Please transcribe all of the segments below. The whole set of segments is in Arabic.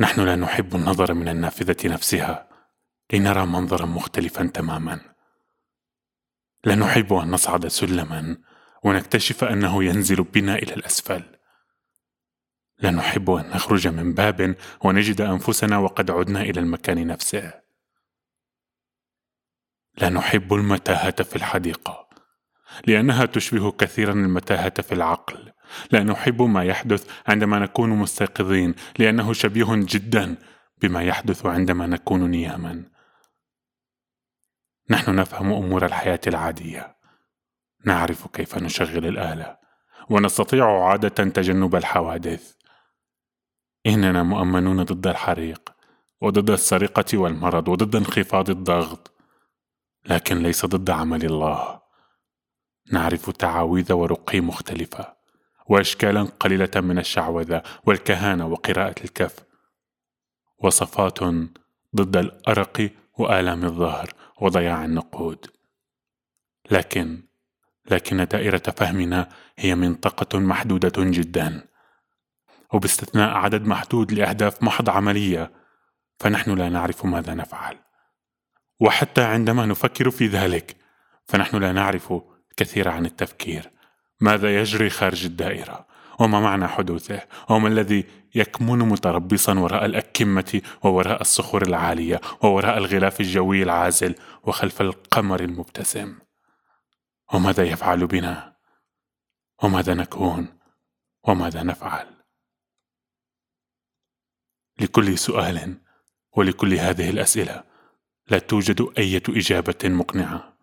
نحن لا نحب النظر من النافذة نفسها لنرى منظرا مختلفا تماما. لا نحب أن نصعد سلما ونكتشف أنه ينزل بنا إلى الأسفل. لا نحب أن نخرج من باب ونجد أنفسنا وقد عدنا إلى المكان نفسه. لا نحب المتاهة في الحديقة. لأنها تشبه كثيرا المتاهة في العقل. لا نحب ما يحدث عندما نكون مستيقظين لأنه شبيه جدا بما يحدث عندما نكون نياما. نحن نفهم أمور الحياة العادية. نعرف كيف نشغل الآلة. ونستطيع عادة تجنب الحوادث. إننا مؤمنون ضد الحريق وضد السرقة والمرض وضد انخفاض الضغط. لكن ليس ضد عمل الله. نعرف تعاويذ ورقي مختلفة وأشكالا قليلة من الشعوذة والكهانة وقراءة الكف وصفات ضد الأرق وآلام الظهر وضياع النقود. لكن لكن دائرة فهمنا هي منطقة محدودة جدا. وباستثناء عدد محدود لأهداف محض عملية فنحن لا نعرف ماذا نفعل. وحتى عندما نفكر في ذلك فنحن لا نعرف كثير عن التفكير. ماذا يجري خارج الدائرة؟ وما معنى حدوثه؟ وما الذي يكمن متربصا وراء الأكمة ووراء الصخور العالية ووراء الغلاف الجوي العازل وخلف القمر المبتسم؟ وماذا يفعل بنا؟ وماذا نكون؟ وماذا نفعل؟ لكل سؤال ولكل هذه الأسئلة لا توجد أي إجابة مقنعة.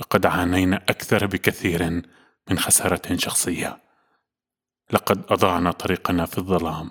لقد عانينا أكثر بكثير من خسارة شخصية. لقد أضعنا طريقنا في الظلام.